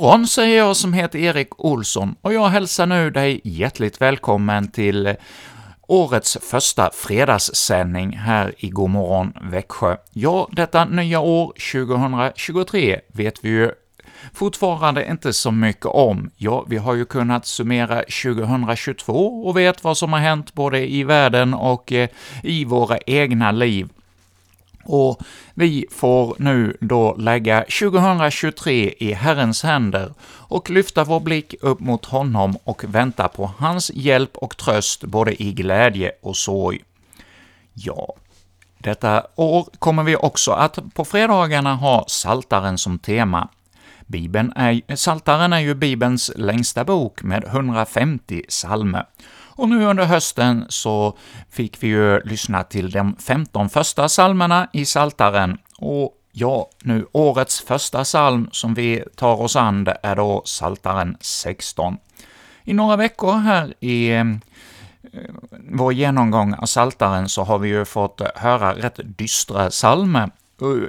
morgon, säger jag som heter Erik Olsson, och jag hälsar nu dig hjärtligt välkommen till årets första fredagssändning här i Godmorgon Växjö. Ja, detta nya år, 2023, vet vi ju fortfarande inte så mycket om. Ja, vi har ju kunnat summera 2022 och vet vad som har hänt både i världen och eh, i våra egna liv. Och vi får nu då lägga 2023 i Herrens händer och lyfta vår blick upp mot honom och vänta på hans hjälp och tröst både i glädje och sorg. Ja, detta år kommer vi också att på fredagarna ha Saltaren som tema. Bibeln är, Saltaren är ju Bibelns längsta bok med 150 psalmer. Och nu under hösten så fick vi ju lyssna till de 15 första psalmerna i Saltaren och ja, nu årets första psalm som vi tar oss an, det är då Saltaren 16. I några veckor här i eh, vår genomgång av Saltaren så har vi ju fått höra rätt dystra psalmer.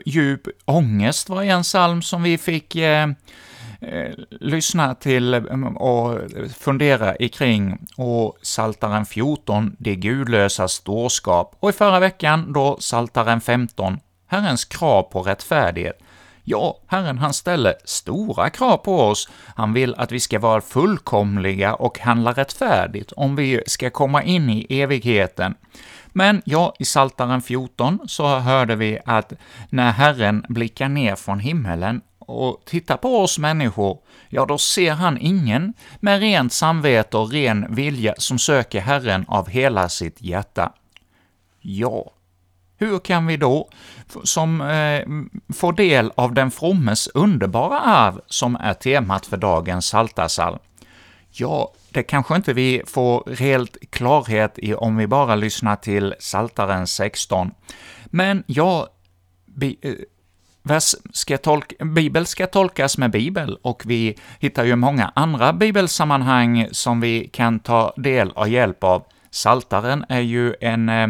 Djup ångest var en psalm som vi fick eh, Eh, lyssna till mm, och fundera ikring, och Saltaren 14, det gudlösas dårskap, och i förra veckan då Saltaren 15, Herrens krav på rättfärdighet. Ja, Herren han ställer stora krav på oss. Han vill att vi ska vara fullkomliga och handla rättfärdigt om vi ska komma in i evigheten. Men ja, i Saltaren 14 så hörde vi att när Herren blickar ner från himmelen och tittar på oss människor, ja, då ser han ingen med rent samvete och ren vilja som söker Herren av hela sitt hjärta. Ja, hur kan vi då, som eh, få del av den frommes underbara arv, som är temat för dagens Saltasalm? Ja, det kanske inte vi får helt klarhet i om vi bara lyssnar till Saltaren 16. Men ja, eh, vers ska tolka, Bibel ska tolkas med Bibel, och vi hittar ju många andra bibelsammanhang som vi kan ta del och hjälp av. Saltaren är ju en eh,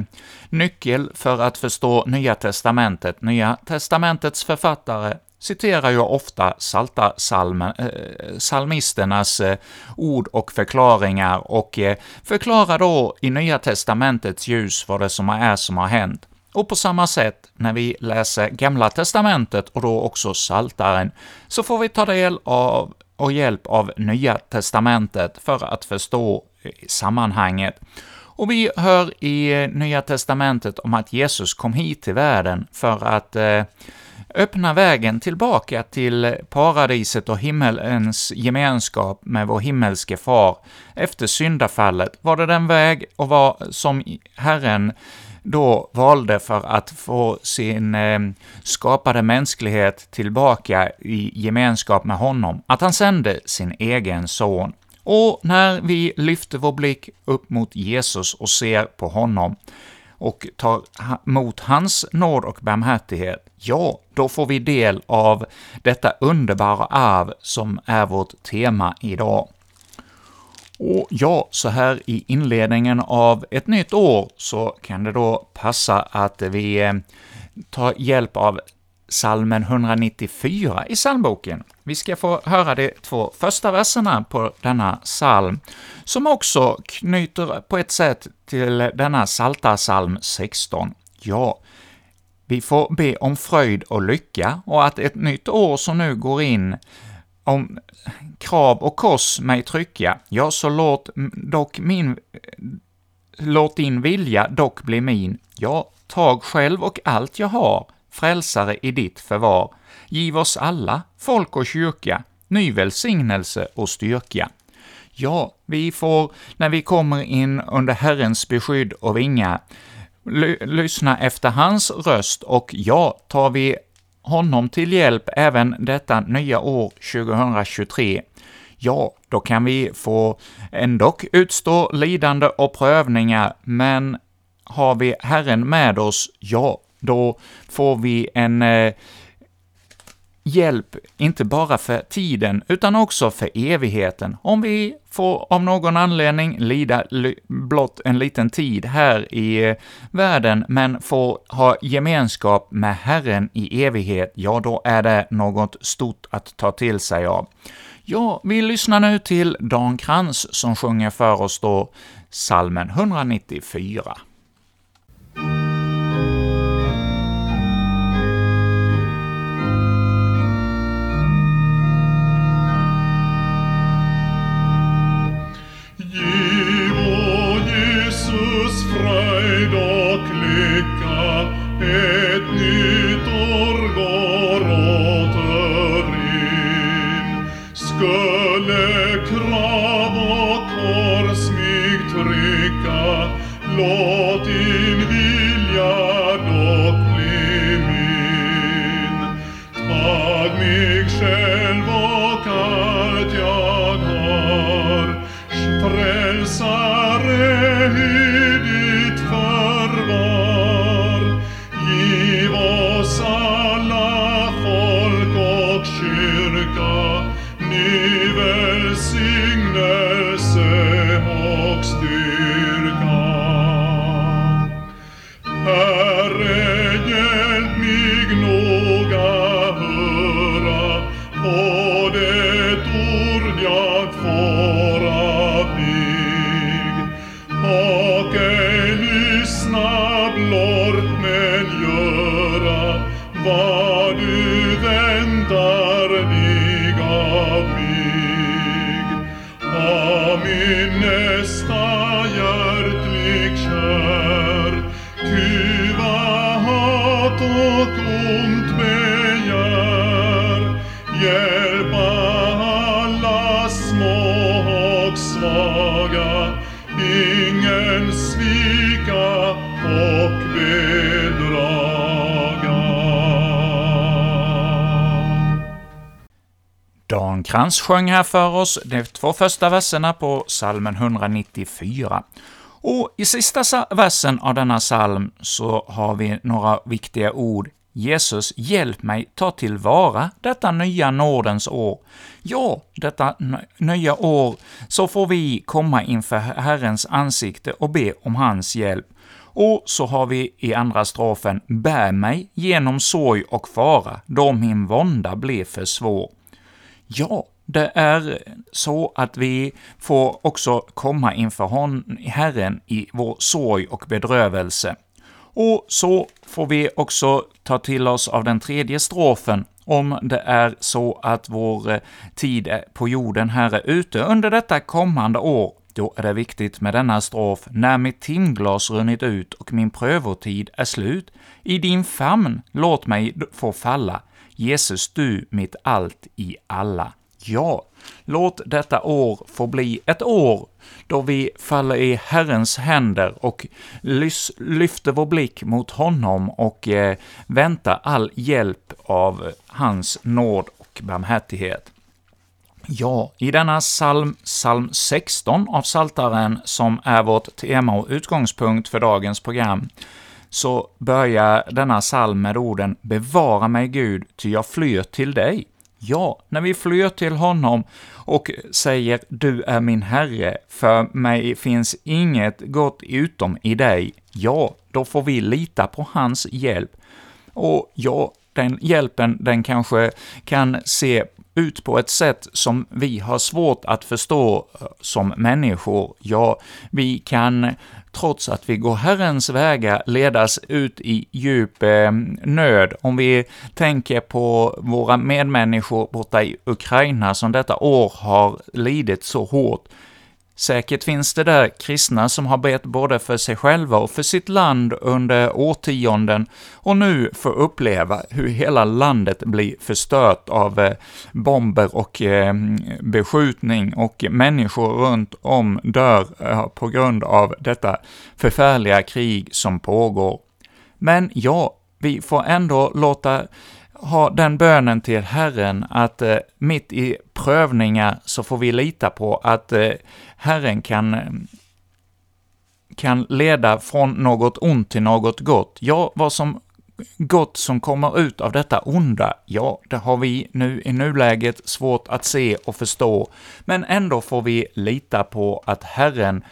nyckel för att förstå Nya testamentet. Nya testamentets författare citerar ju ofta salta salmen, eh, salmisternas eh, ord och förklaringar och eh, förklarar då i Nya testamentets ljus vad det som är som har hänt. Och på samma sätt, när vi läser Gamla testamentet och då också Saltaren, så får vi ta del av och hjälp av Nya testamentet för att förstå eh, sammanhanget. Och vi hör i eh, Nya testamentet om att Jesus kom hit till världen för att eh, öppna vägen tillbaka till paradiset och himmelens gemenskap med vår himmelske far. Efter syndafallet var det den väg och vad som Herren då valde för att få sin eh, skapade mänsklighet tillbaka i gemenskap med honom, att han sände sin egen son. Och när vi lyfter vår blick upp mot Jesus och ser på honom, och tar emot hans nåd och barmhärtighet, ja, då får vi del av detta underbara arv som är vårt tema idag. Och ja, så här i inledningen av ett nytt år så kan det då passa att vi eh, tar hjälp av salmen 194 i psalmboken. Vi ska få höra de två första verserna på denna psalm, som också knyter på ett sätt till denna salta psalm 16. Ja, vi får be om fröjd och lycka och att ett nytt år som nu går in om krav och kors mig trycka, ja, så låt dock min låt din vilja dock bli min. Ja, tag själv och allt jag har, frälsare i ditt förvar. Giv oss alla, folk och kyrka, ny välsignelse och styrka. Ja, vi får, när vi kommer in under Herrens beskydd och vingar, lyssna efter hans röst, och ja, tar vi honom till hjälp även detta nya år 2023, ja, då kan vi få ändock utstå lidande och prövningar, men har vi Herren med oss, ja, då får vi en eh, hjälp, inte bara för tiden, utan också för evigheten. Om vi får av någon anledning lida blott en liten tid här i eh, världen, men får ha gemenskap med Herren i evighet, ja, då är det något stort att ta till sig av. Ja, vi lyssnar nu till Dan Krantz som sjunger för oss då salmen 194. Africa. more. Krantz sjöng här för oss de två första verserna på salmen 194. Och i sista versen av denna psalm så har vi några viktiga ord. Jesus, hjälp mig ta tillvara detta nya nådens år. Ja, detta nya år, så får vi komma inför Herrens ansikte och be om hans hjälp. Och så har vi i andra strofen ”Bär mig genom sorg och fara, då min vånda blir för svår”. Ja, det är så att vi får också komma inför hon, Herren i vår sorg och bedrövelse. Och så får vi också ta till oss av den tredje strofen, om det är så att vår eh, tid på jorden här är ute under detta kommande år, då är det viktigt med denna strof, när mitt timglas runnit ut och min prövotid är slut, i din famn låt mig få falla, Jesus du mitt allt i alla. Ja, låt detta år få bli ett år då vi faller i Herrens händer och lyfter vår blick mot honom och eh, väntar all hjälp av hans nåd och barmhärtighet. Ja, i denna psalm, psalm 16 av Saltaren som är vårt tema och utgångspunkt för dagens program, så börjar denna psalm med orden ”Bevara mig Gud, ty jag flyr till dig”. Ja, när vi flyr till honom och säger ”Du är min Herre, för mig finns inget gott utom i dig”, ja, då får vi lita på hans hjälp. Och ja, den hjälpen, den kanske kan se ut på ett sätt som vi har svårt att förstå eh, som människor. Ja, vi kan trots att vi går Herrens vägar, ledas ut i djup eh, nöd. Om vi tänker på våra medmänniskor borta i Ukraina som detta år har lidit så hårt, Säkert finns det där kristna som har bett både för sig själva och för sitt land under årtionden och nu får uppleva hur hela landet blir förstört av eh, bomber och eh, beskjutning och människor runt om dör eh, på grund av detta förfärliga krig som pågår. Men ja, vi får ändå låta ha den bönen till Herren att eh, mitt i prövningar så får vi lita på att eh, Herren kan kan leda från något ont till något gott. Ja, vad som gott som kommer ut av detta onda? Ja, det har vi nu i nuläget svårt att se och förstå, men ändå får vi lita på att Herren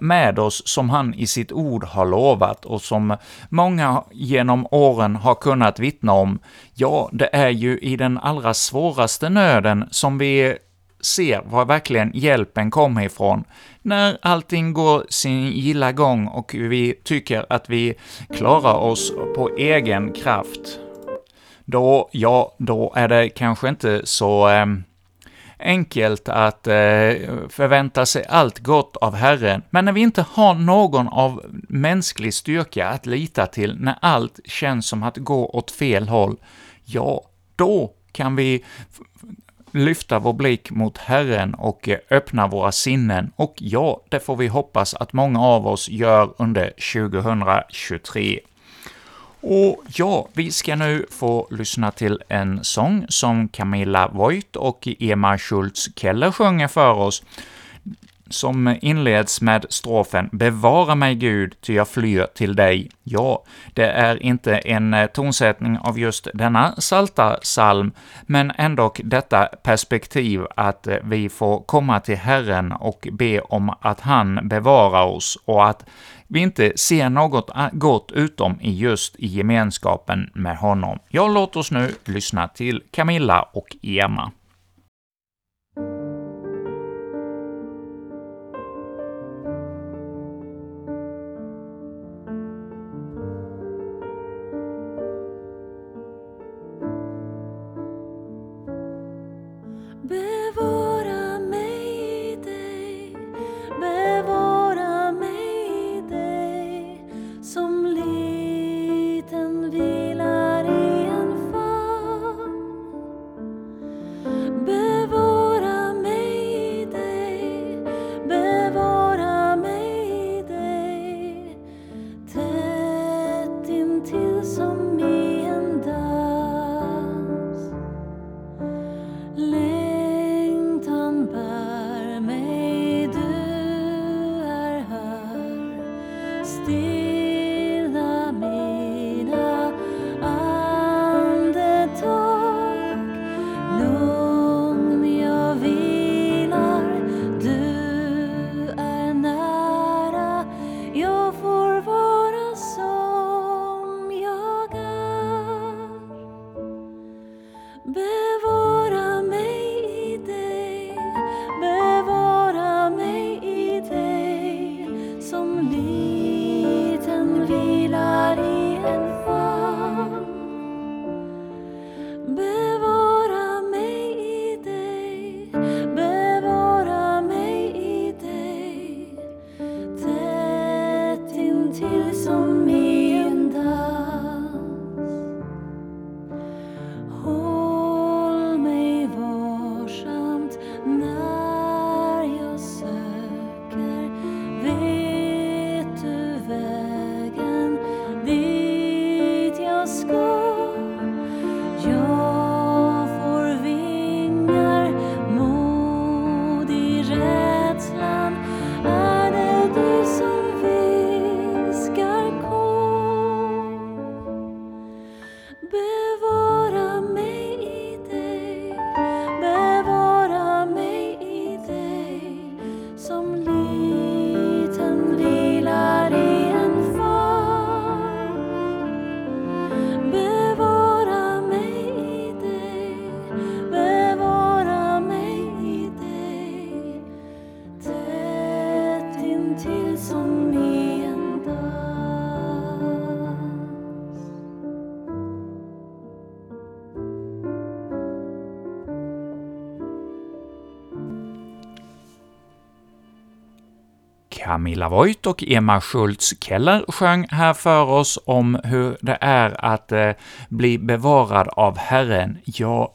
med oss som han i sitt ord har lovat och som många genom åren har kunnat vittna om. Ja, det är ju i den allra svåraste nöden som vi ser var verkligen hjälpen kommer ifrån. När allting går sin gilla gång och vi tycker att vi klarar oss på egen kraft, då, ja, då är det kanske inte så eh, enkelt att eh, förvänta sig allt gott av Herren, men när vi inte har någon av mänsklig styrka att lita till när allt känns som att gå åt fel håll, ja, då kan vi lyfta vår blick mot Herren och eh, öppna våra sinnen, och ja, det får vi hoppas att många av oss gör under 2023. Och ja, vi ska nu få lyssna till en sång som Camilla Voigt och Emma Schultz Keller sjunger för oss, som inleds med strofen ”Bevara mig Gud, ty jag flyr till dig”. Ja, det är inte en eh, tonsättning av just denna salta psalm, men ändå detta perspektiv att eh, vi får komma till Herren och be om att han bevarar oss och att vi inte ser något eh, gott utom i just i gemenskapen med honom. Ja, låt oss nu lyssna till Camilla och Emma. Camilla Voigt och Emma Schultz Keller sjöng här för oss om hur det är att eh, bli bevarad av Herren. Ja,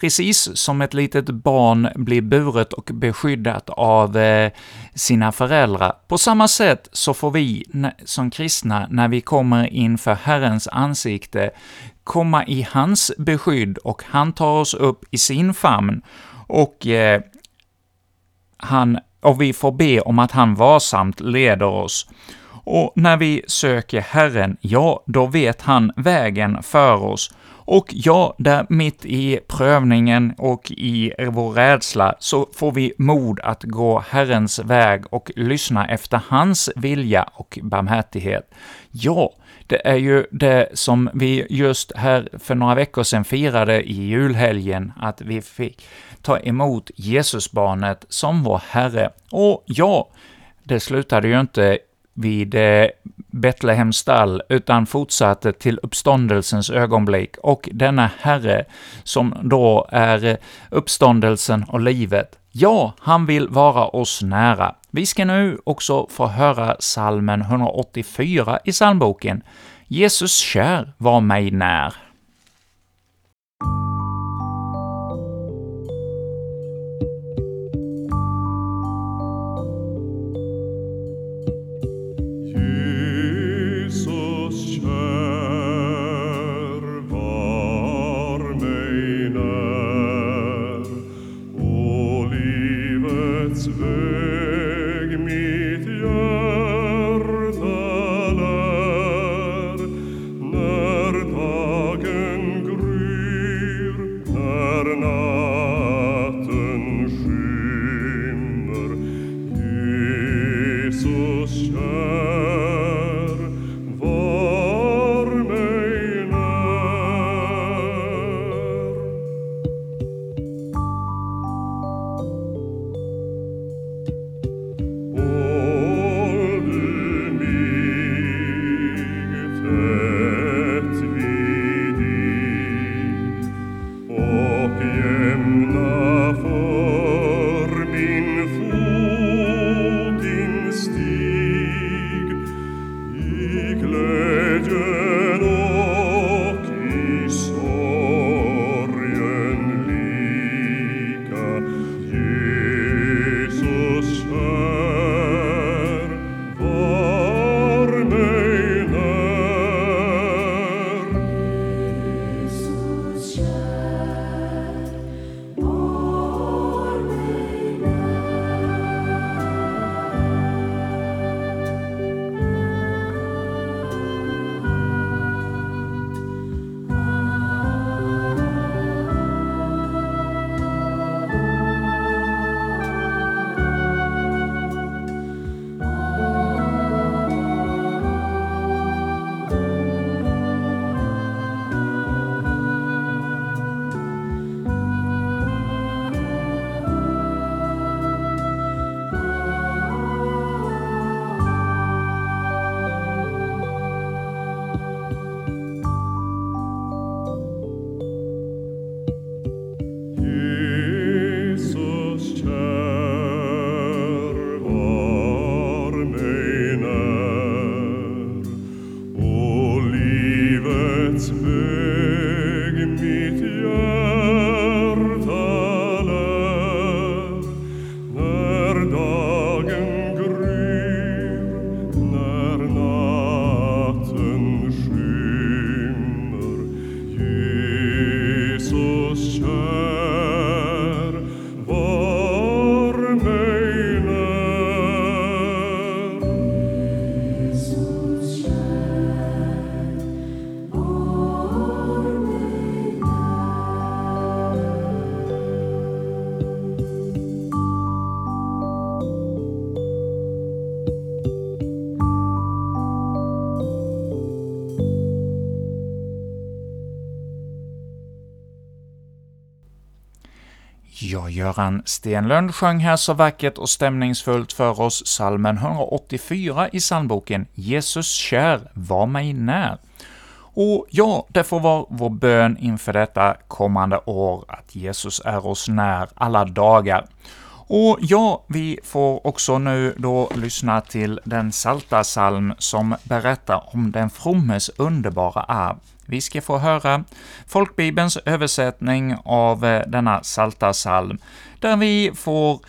precis som ett litet barn blir buret och beskyddat av eh, sina föräldrar. På samma sätt så får vi som kristna, när vi kommer inför Herrens ansikte, komma i hans beskydd och han tar oss upp i sin famn och eh, han och vi får be om att han varsamt leder oss. Och när vi söker Herren, ja, då vet han vägen för oss. Och ja, där mitt i prövningen och i vår rädsla så får vi mod att gå Herrens väg och lyssna efter hans vilja och barmhärtighet. Ja, det är ju det som vi just här för några veckor sedan firade i julhelgen, att vi fick ta emot Jesusbarnet som vår Herre. Och ja, det slutade ju inte vid eh, Betlehems stall, utan fortsatte till uppståndelsens ögonblick, och denna Herre, som då är uppståndelsen och livet, ja, han vill vara oss nära. Vi ska nu också få höra salmen 184 i psalmboken. Jesus kär var mig när. Göran Stenlund sjöng här så vackert och stämningsfullt för oss salmen 184 i psalmboken ”Jesus kär, var mig när”. Och ja, det får vara vår bön inför detta kommande år, att Jesus är oss när alla dagar. Och ja, vi får också nu då lyssna till den salta salm som berättar om den frommes underbara arv. Vi ska få höra folkbibelns översättning av eh, denna salta salm, där vi får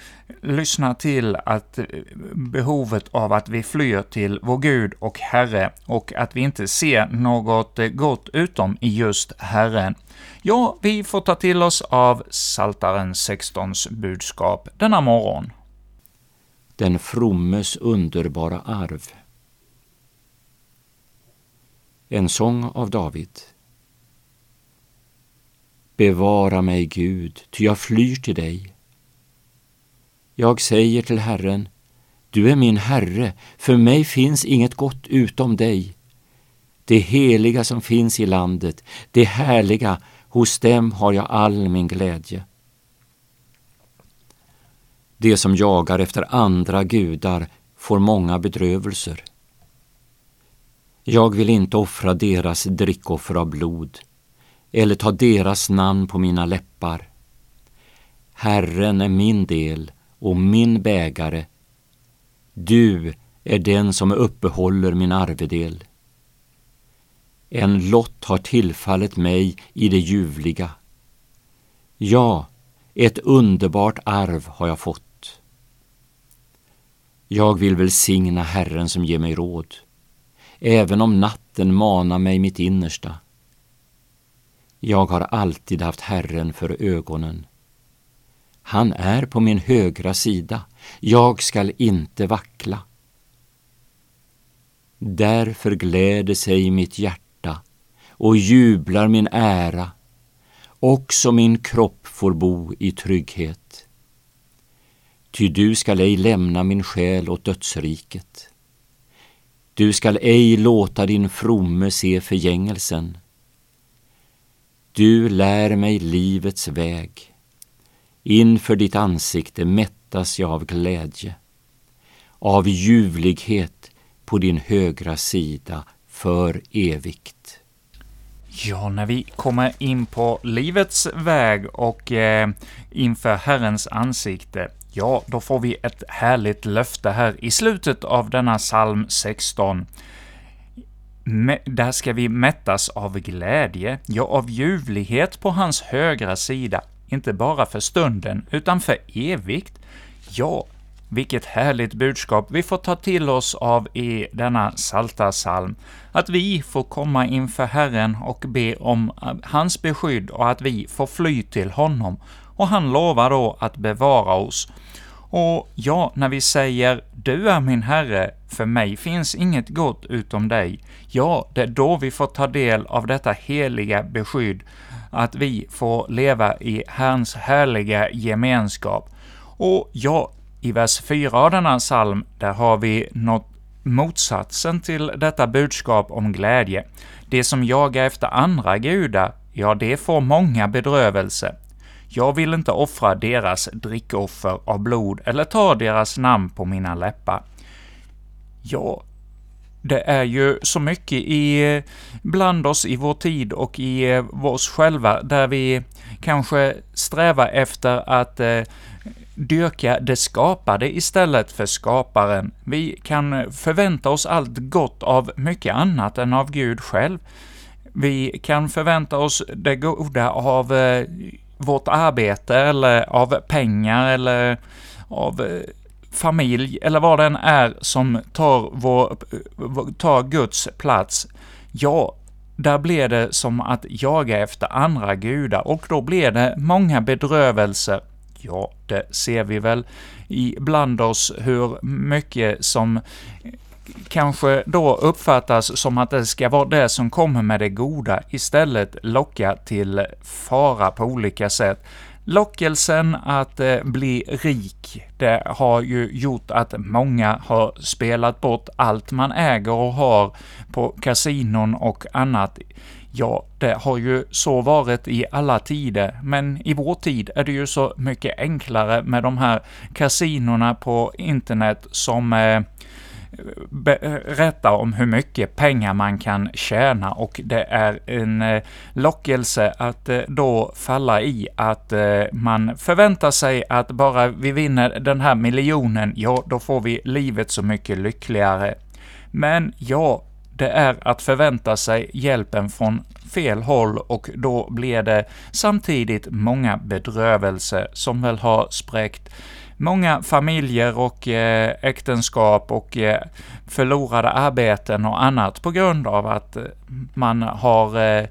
lyssna till att eh, behovet av att vi flyr till vår Gud och Herre, och att vi inte ser något eh, gott utom i just Herren. Ja, vi får ta till oss av Saltaren 16s budskap denna morgon. Den frommes underbara arv. En sång av David. Bevara mig, Gud, ty jag flyr till dig. Jag säger till Herren, du är min Herre, för mig finns inget gott utom dig. Det heliga som finns i landet, det härliga, hos dem har jag all min glädje. De som jagar efter andra gudar får många bedrövelser. Jag vill inte offra deras drickoffer av blod eller ta deras namn på mina läppar. Herren är min del och min bägare. Du är den som uppehåller min arvedel. En lott har tillfallit mig i det ljuvliga. Ja, ett underbart arv har jag fått. Jag vill välsigna Herren som ger mig råd, även om natten manar mig mitt innersta. Jag har alltid haft Herren för ögonen. Han är på min högra sida, jag skall inte vackla. Därför gläder sig mitt hjärta och jublar min ära, också min kropp får bo i trygghet. Ty du skall ej lämna min själ åt dödsriket. Du skall ej låta din fromme se förgängelsen. Du lär mig livets väg. Inför ditt ansikte mättas jag av glädje, av ljuvlighet på din högra sida för evigt. Ja, när vi kommer in på livets väg och eh, inför Herrens ansikte, ja, då får vi ett härligt löfte här i slutet av denna psalm 16 där ska vi mättas av glädje, ja, av ljuvlighet på hans högra sida, inte bara för stunden, utan för evigt. Ja, vilket härligt budskap vi får ta till oss av i denna salta psalm, att vi får komma inför Herren och be om hans beskydd och att vi får fly till honom, och han lovar då att bevara oss och ja, när vi säger ”Du är min Herre, för mig finns inget gott utom dig”, ja, det är då vi får ta del av detta heliga beskydd, att vi får leva i Herrens härliga gemenskap. Och ja, i vers 4 av denna psalm, där har vi något motsatsen till detta budskap om glädje. Det som jagar efter andra gudar, ja, det får många bedrövelse. Jag vill inte offra deras drickoffer av blod eller ta deras namn på mina läppar. Ja, det är ju så mycket i, bland oss i vår tid och i eh, oss själva, där vi kanske strävar efter att eh, dyrka det skapade istället för skaparen. Vi kan förvänta oss allt gott av mycket annat än av Gud själv. Vi kan förvänta oss det goda av eh, vårt arbete eller av pengar eller av eh, familj eller vad den är som tar, vår, eh, tar Guds plats, ja, där blir det som att jaga efter andra gudar och då blir det många bedrövelser. Ja, det ser vi väl ibland oss hur mycket som kanske då uppfattas som att det ska vara det som kommer med det goda, istället locka till fara på olika sätt. Lockelsen att eh, bli rik, det har ju gjort att många har spelat bort allt man äger och har på kasinon och annat. Ja, det har ju så varit i alla tider, men i vår tid är det ju så mycket enklare med de här kasinorna på internet som eh, berätta om hur mycket pengar man kan tjäna och det är en eh, lockelse att eh, då falla i att eh, man förväntar sig att bara vi vinner den här miljonen, ja, då får vi livet så mycket lyckligare. Men ja, det är att förvänta sig hjälpen från fel håll och då blir det samtidigt många bedrövelser som väl har spräckt många familjer och eh, äktenskap och eh, förlorade arbeten och annat på grund av att eh, man har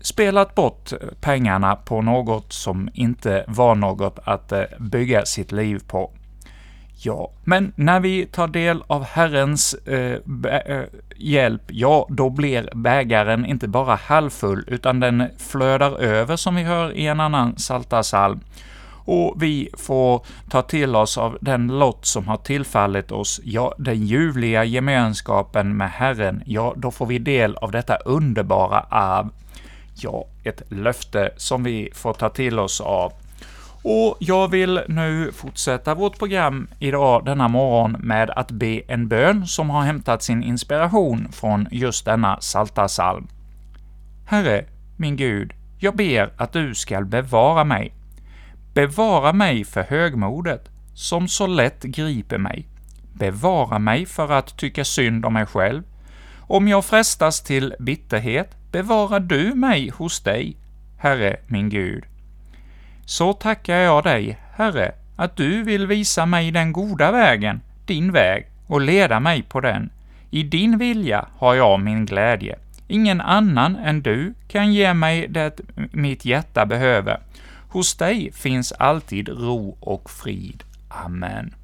spelat bort pengarna på något som inte var något att bygga sitt liv på. Ja, men när vi tar del av Herrens eh, äh, hjälp, ja, då blir bägaren inte bara halvfull, utan den flödar över, som vi hör i en annan saltarsalm och vi får ta till oss av den lott som har tillfallit oss, ja, den ljuvliga gemenskapen med Herren, ja, då får vi del av detta underbara arv. Ja, ett löfte som vi får ta till oss av. Och jag vill nu fortsätta vårt program idag, denna morgon, med att be en bön som har hämtat sin inspiration från just denna saltarsalm. Herre, min Gud, jag ber att du skall bevara mig. Bevara mig för högmodet, som så lätt griper mig. Bevara mig för att tycka synd om mig själv. Om jag frestas till bitterhet, bevara du mig hos dig, Herre min Gud. Så tackar jag dig, Herre, att du vill visa mig den goda vägen, din väg, och leda mig på den. I din vilja har jag min glädje. Ingen annan än du kan ge mig det mitt hjärta behöver. Hos dig finns alltid ro och frid. Amen.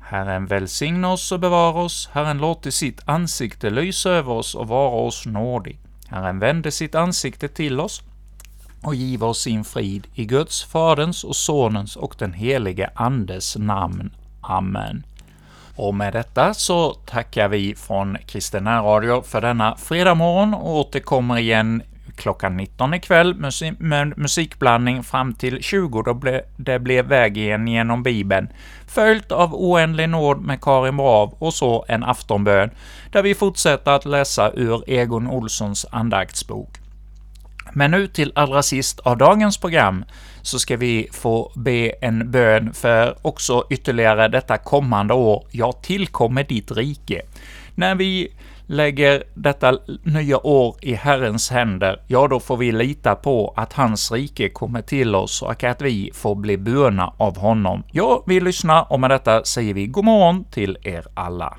Herren välsigne oss och bevara oss, Herren låter sitt ansikte lysa över oss och vara oss nådig. Herren vände sitt ansikte till oss och giva oss sin frid i Guds, Faderns och Sonens och den helige Andes namn. Amen. Och med detta så tackar vi från Kristen Radio för denna fredag morgon och återkommer igen klockan 19 ikväll med musikblandning fram till 20 då det blev Vägen genom Bibeln, följt av Oändlig nåd med Karin Brav och så en aftonbön, där vi fortsätter att läsa ur Egon Olssons andaktsbok. Men nu till allra sist av dagens program så ska vi få be en bön för också ytterligare detta kommande år, ”Jag tillkommer ditt rike. När vi lägger detta nya år i Herrens händer, ja, då får vi lita på att hans rike kommer till oss och att vi får bli burna av honom. Ja, vi lyssnar och med detta säger vi god morgon till er alla.